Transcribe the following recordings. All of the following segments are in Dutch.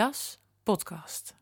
Das Podcast.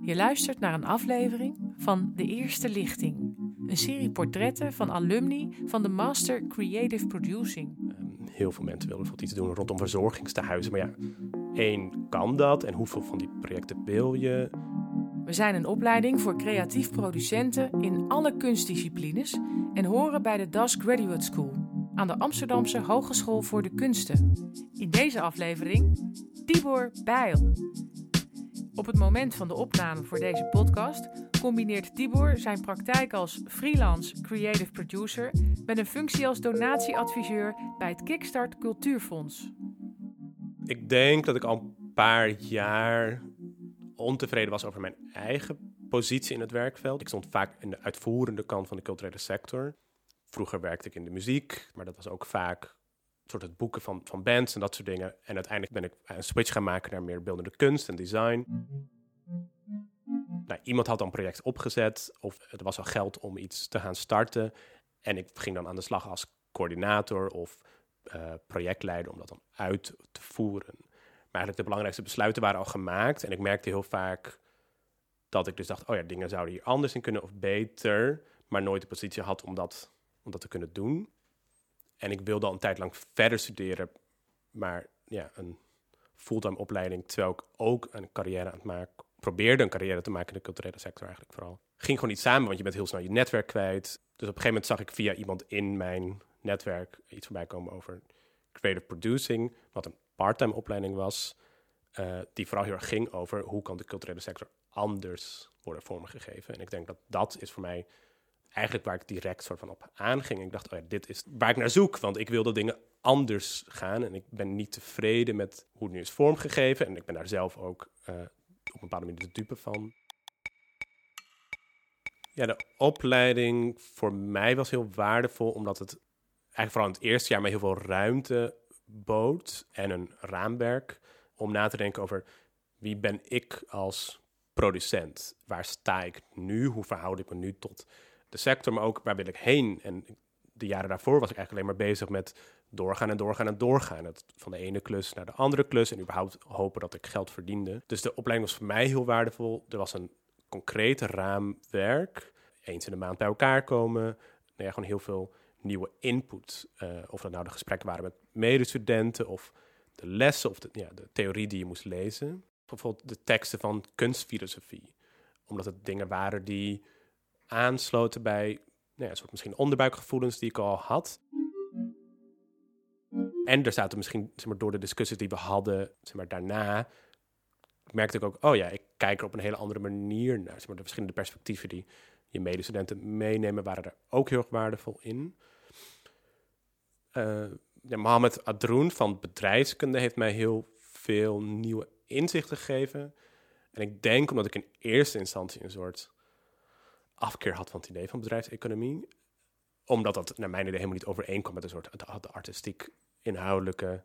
Je luistert naar een aflevering van De Eerste Lichting, een serie portretten van alumni van de Master Creative Producing. Ehm, heel veel mensen willen bijvoorbeeld iets doen rondom verzorgingstehuizen. Maar ja, één, kan dat? En hoeveel van die projecten wil je? We zijn een opleiding voor creatief producenten in alle kunstdisciplines en horen bij de Das Graduate School aan de Amsterdamse Hogeschool voor de Kunsten. In deze aflevering Tibor Bijl. Op het moment van de opname voor deze podcast combineert Tibor zijn praktijk als freelance creative producer met een functie als donatieadviseur bij het Kickstart Cultuurfonds. Ik denk dat ik al een paar jaar ontevreden was over mijn eigen positie in het werkveld. Ik stond vaak in de uitvoerende kant van de culturele sector. Vroeger werkte ik in de muziek, maar dat was ook vaak soort het boeken van, van bands en dat soort dingen. En uiteindelijk ben ik een switch gaan maken naar meer beeldende kunst en design. Nou, iemand had dan een project opgezet of er was al geld om iets te gaan starten. En ik ging dan aan de slag als coördinator of uh, projectleider om dat dan uit te voeren. Maar eigenlijk de belangrijkste besluiten waren al gemaakt. En ik merkte heel vaak dat ik dus dacht, oh ja, dingen zouden hier anders in kunnen of beter. Maar nooit de positie had om dat, om dat te kunnen doen. En ik wilde al een tijd lang verder studeren, maar ja, een fulltime opleiding, terwijl ik ook een carrière aan het maken, probeerde een carrière te maken in de culturele sector eigenlijk vooral. Ging gewoon niet samen, want je bent heel snel je netwerk kwijt. Dus op een gegeven moment zag ik via iemand in mijn netwerk iets voorbij komen over creative producing, wat een parttime opleiding was, uh, die vooral heel erg ging over hoe kan de culturele sector anders worden vormgegeven. En ik denk dat dat is voor mij eigenlijk waar ik direct soort van op aanging. Ik dacht, oh dit is waar ik naar zoek, want ik wil dat dingen anders gaan. En ik ben niet tevreden met hoe het nu is vormgegeven. En ik ben daar zelf ook uh, op een bepaalde manier de dupe van. Ja, de opleiding voor mij was heel waardevol, omdat het eigenlijk vooral in het eerste jaar mij heel veel ruimte bood en een raamwerk om na te denken over wie ben ik als producent? Waar sta ik nu? Hoe verhoud ik me nu tot de sector, maar ook waar wil ik heen? En de jaren daarvoor was ik eigenlijk alleen maar bezig met doorgaan en doorgaan en doorgaan. Het, van de ene klus naar de andere klus en überhaupt hopen dat ik geld verdiende. Dus de opleiding was voor mij heel waardevol. Er was een concreet raamwerk. Eens in de maand bij elkaar komen. Nou ja, gewoon heel veel nieuwe input. Uh, of dat nou de gesprekken waren met medestudenten of de lessen of de, ja, de theorie die je moest lezen. Bijvoorbeeld de teksten van kunstfilosofie. Omdat het dingen waren die aansloten bij nou ja, een misschien onderbuikgevoelens die ik al had. En er zaten misschien, zeg maar, door de discussies die we hadden, zeg maar, daarna, merkte ik ook, oh ja, ik kijk er op een hele andere manier naar. Zeg maar, de verschillende perspectieven die je medestudenten meenemen, waren er ook heel waardevol in. Uh, ja, Mohamed Adroen van bedrijfskunde heeft mij heel veel nieuwe inzichten gegeven. En ik denk omdat ik in eerste instantie een soort afkeer had van het idee van bedrijfseconomie. Omdat dat naar mijn idee helemaal niet overeenkwam met een soort de artistiek inhoudelijke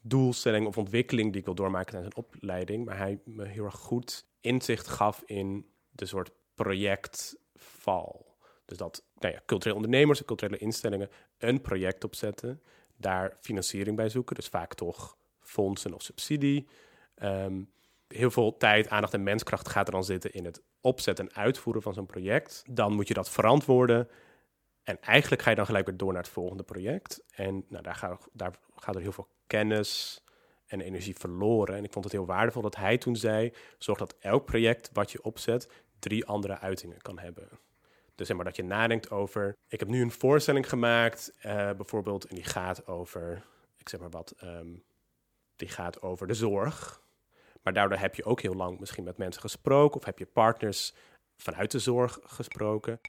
doelstelling of ontwikkeling die ik wil doormaken tijdens een opleiding. Maar hij me heel erg goed inzicht gaf in de soort projectval. Dus dat nou ja, culturele ondernemers en culturele instellingen een project opzetten, daar financiering bij zoeken, dus vaak toch fondsen of subsidie. Ehm, heel veel tijd, aandacht en menskracht gaat er dan zitten in het opzetten en uitvoeren van zo'n project. Dan moet je dat verantwoorden. En eigenlijk ga je dan gelijk weer door naar het volgende project. En nou, daar, gaat, daar gaat er heel veel kennis en energie verloren. En ik vond het heel waardevol dat hij toen zei: zorg dat elk project wat je opzet drie andere uitingen kan hebben. Dus zeg maar dat je nadenkt over. Ik heb nu een voorstelling gemaakt, uh, bijvoorbeeld, en die gaat over, ik zeg maar wat, um, die gaat over de zorg. Maar daardoor heb je ook heel lang misschien met mensen gesproken of heb je partners vanuit de zorg gesproken.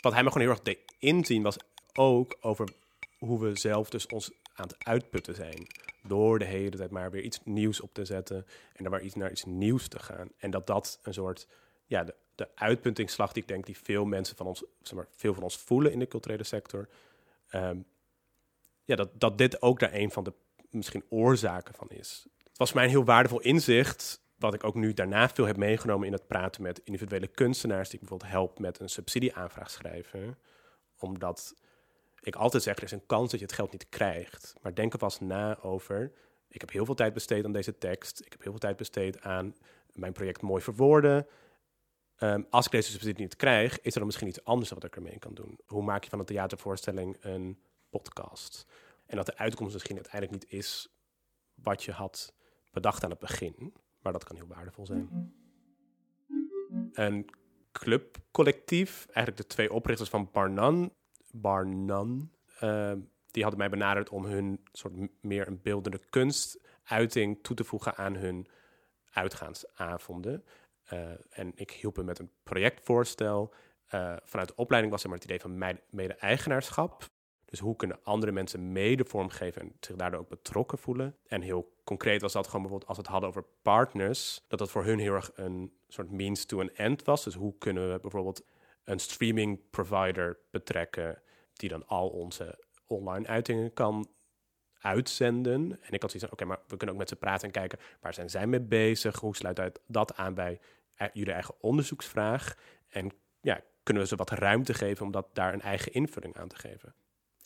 Wat hij me gewoon heel erg deed inzien was ook over hoe we zelf dus ons aan het uitputten zijn. Door de hele tijd maar weer iets nieuws op te zetten en dan maar iets naar iets nieuws te gaan. En dat dat een soort, ja, de, de uitpuntingsslag die ik denk die veel mensen van ons, zeg maar, veel van ons voelen in de culturele sector. Um, ja, dat, dat dit ook daar een van de misschien oorzaken van is. Was mij een heel waardevol inzicht, wat ik ook nu daarna veel heb meegenomen in het praten met individuele kunstenaars, die ik bijvoorbeeld help met een subsidieaanvraag schrijven. Omdat ik altijd zeg, er is een kans dat je het geld niet krijgt. Maar denk er pas na over ik heb heel veel tijd besteed aan deze tekst. Ik heb heel veel tijd besteed aan mijn project mooi verwoorden. Ehm, als ik deze subsidie niet krijg, is er dan misschien iets anders wat ik ermee kan doen. Hoe maak je van een theatervoorstelling een podcast? En dat de uitkomst misschien uiteindelijk niet is wat je had bedacht aan het begin. Maar dat kan heel waardevol zijn. Een clubcollectief, eigenlijk de twee oprichters van Barnan, Barnan uh, die hadden mij benaderd om hun soort meer een beeldende kunstuiting toe te voegen aan hun uitgaansavonden. Uh, en ik hielp hem met een projectvoorstel. Uh, vanuit de opleiding was er maar het idee van mede-eigenaarschap. Dus hoe kunnen andere mensen mede vormgeven en zich daardoor ook betrokken voelen? En heel concreet was dat gewoon bijvoorbeeld als we het hadden over partners, dat dat voor hun heel erg een soort means to an end was. Dus hoe kunnen we bijvoorbeeld een streaming provider betrekken die dan al onze online uitingen kan uitzenden. En ik had zoiets van, oké, maar we kunnen ook met ze praten en kijken waar zijn zij mee bezig? Hoe sluit dat aan bij jullie eigen onderzoeksvraag? En ja, kunnen we ze wat ruimte geven om dat daar een eigen invulling aan te geven?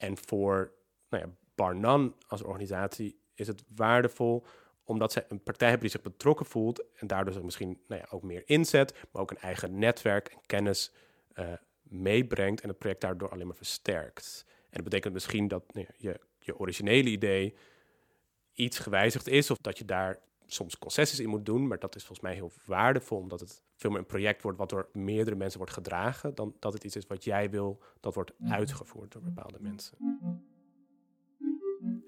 En voor nou ja, Barnan als organisatie is het waardevol omdat zij een partij hebben die zich betrokken voelt en daardoor zich misschien nou ja, ook meer inzet, maar ook een eigen netwerk en kennis uh, meebrengt en het project daardoor alleen maar versterkt. En dat betekent misschien dat nou je, je originele idee iets gewijzigd is of dat je daar soms concessies in moet doen, maar dat is volgens mij heel waardevol omdat het veel meer een project wordt wat door meerdere mensen wordt gedragen dan dat het iets is wat jij wil dat wordt mhm. uitgevoerd door bepaalde mensen.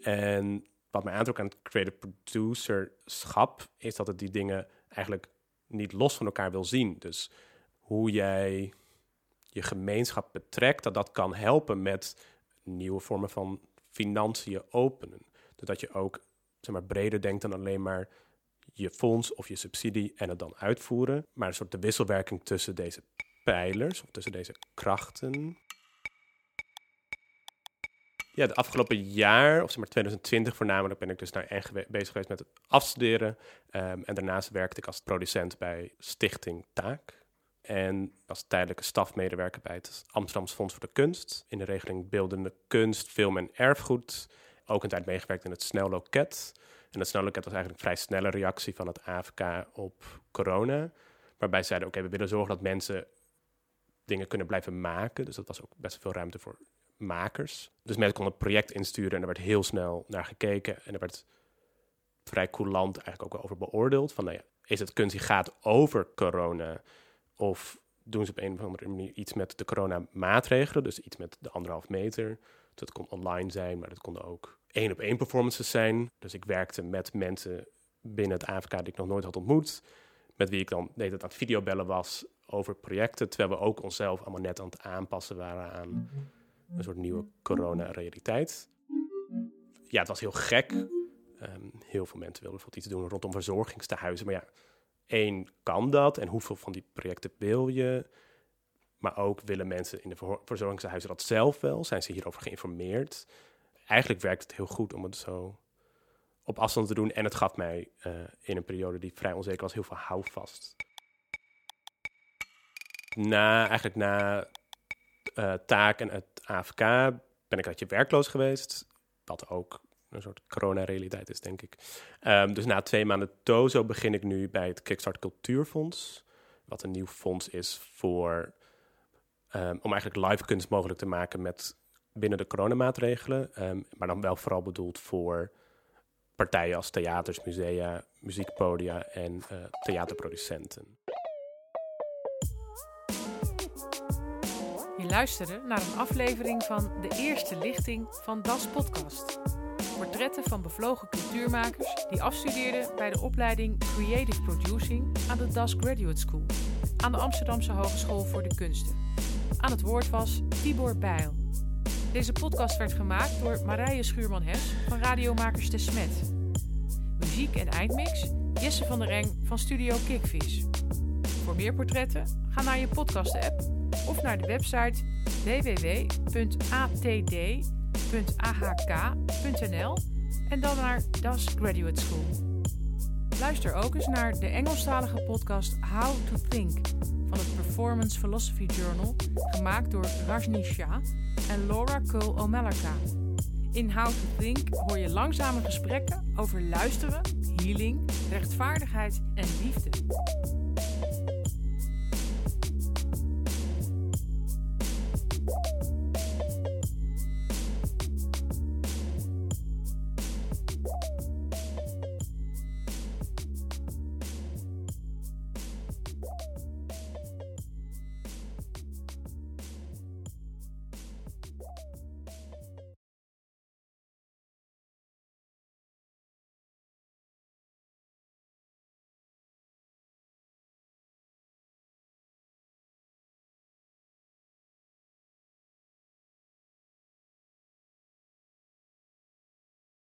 En wat mij aantrok aan het creative producerschap is dat het die dingen eigenlijk niet los van elkaar wil zien. Dus hoe jij je gemeenschap betrekt, dat dat kan helpen met nieuwe vormen van financiën openen. Doordat je ook zeg maar, breder denkt dan alleen maar je fonds of je subsidie en het dan uitvoeren. Maar een soort de wisselwerking tussen deze pijlers of tussen deze krachten. Ja, de afgelopen jaar, of zeg maar 2020 voornamelijk, ben ik dus naar Eng bezig geweest met het afstuderen. Um, en daarnaast werkte ik als producent bij Stichting Taak. En als tijdelijke stafmedewerker bij het Amsterdamse Fonds voor de Kunst. In de regeling Beeldende Kunst, Film en Erfgoed. Ook een tijd meegewerkt in het Snelloket. En het Snelloket was eigenlijk een vrij snelle reactie van het AFK op corona. Waarbij ze zeiden, oké, we willen zorgen dat mensen dingen kunnen blijven maken. Dus dat was ook best veel ruimte voor makers. Dus mensen konden het project insturen en er werd heel snel naar gekeken. En er werd vrij coulant eigenlijk ook over beoordeeld. Van, nou ja, is het kunst die gaat over corona... Of doen ze op een of andere manier iets met de coronamaatregelen, dus iets met de anderhalf meter. Dat kon online zijn, maar dat konden ook één op één performances zijn. Dus ik werkte met mensen binnen het AFK die ik nog nooit had ontmoet, met wie ik dan deed het aan het videobellen was over projecten, terwijl we ook onszelf allemaal net aan het aanpassen waren aan een soort nieuwe corona-realiteit. Ja, het was heel gek. Um, heel veel mensen wilden bijvoorbeeld iets doen rondom verzorgingstehuizen, maar ja, Eén, kan dat en hoeveel van die projecten wil je? Maar ook willen mensen in de verzorgingshuizen dat zelf wel? Zijn ze hierover geïnformeerd? Eigenlijk werkt het heel goed om het zo op afstand te doen. En het gaf mij uh, in een periode die vrij onzeker was heel veel houvast. Na, eigenlijk na uh, taak en het AFK ben ik je werkloos geweest. Wat ook een soort corona-realiteit is, denk ik. Um, dus na twee maanden Tozo begin ik nu bij het Kickstart Cultuurfonds. Wat een nieuw fonds is voor, um, om eigenlijk live kunst mogelijk te maken met binnen de coronamaatregelen. Um, maar dan wel vooral bedoeld voor partijen als theaters, musea, muziekpodia en uh, theaterproducenten. Je luisterde naar een aflevering van de eerste lichting van Das Podcast. Portretten van bevlogen cultuurmakers die afstudeerden bij de opleiding Creative Producing aan de Das Graduate School aan de Amsterdamse Hogeschool voor de Kunsten. Aan het woord was Tibor Bijl. Deze podcast werd gemaakt door Marije Schuurman-Hes van Radiomakers de Smet. Muziek en eindmix Jesse van der Eng van Studio Kickvis. Voor meer portretten ga naar je podcast-app of naar de website www.atd www.ahk.nl en dan naar Das Graduate School. Luister ook eens naar de Engelstalige podcast How to Think Performance Philosophy Journal, gemaakt door Rajni Shah en Laura Cole Omelaka. In How to Think hoor je langzame gesprekken over luisteren, healing, rechtvaardigheid en liefde.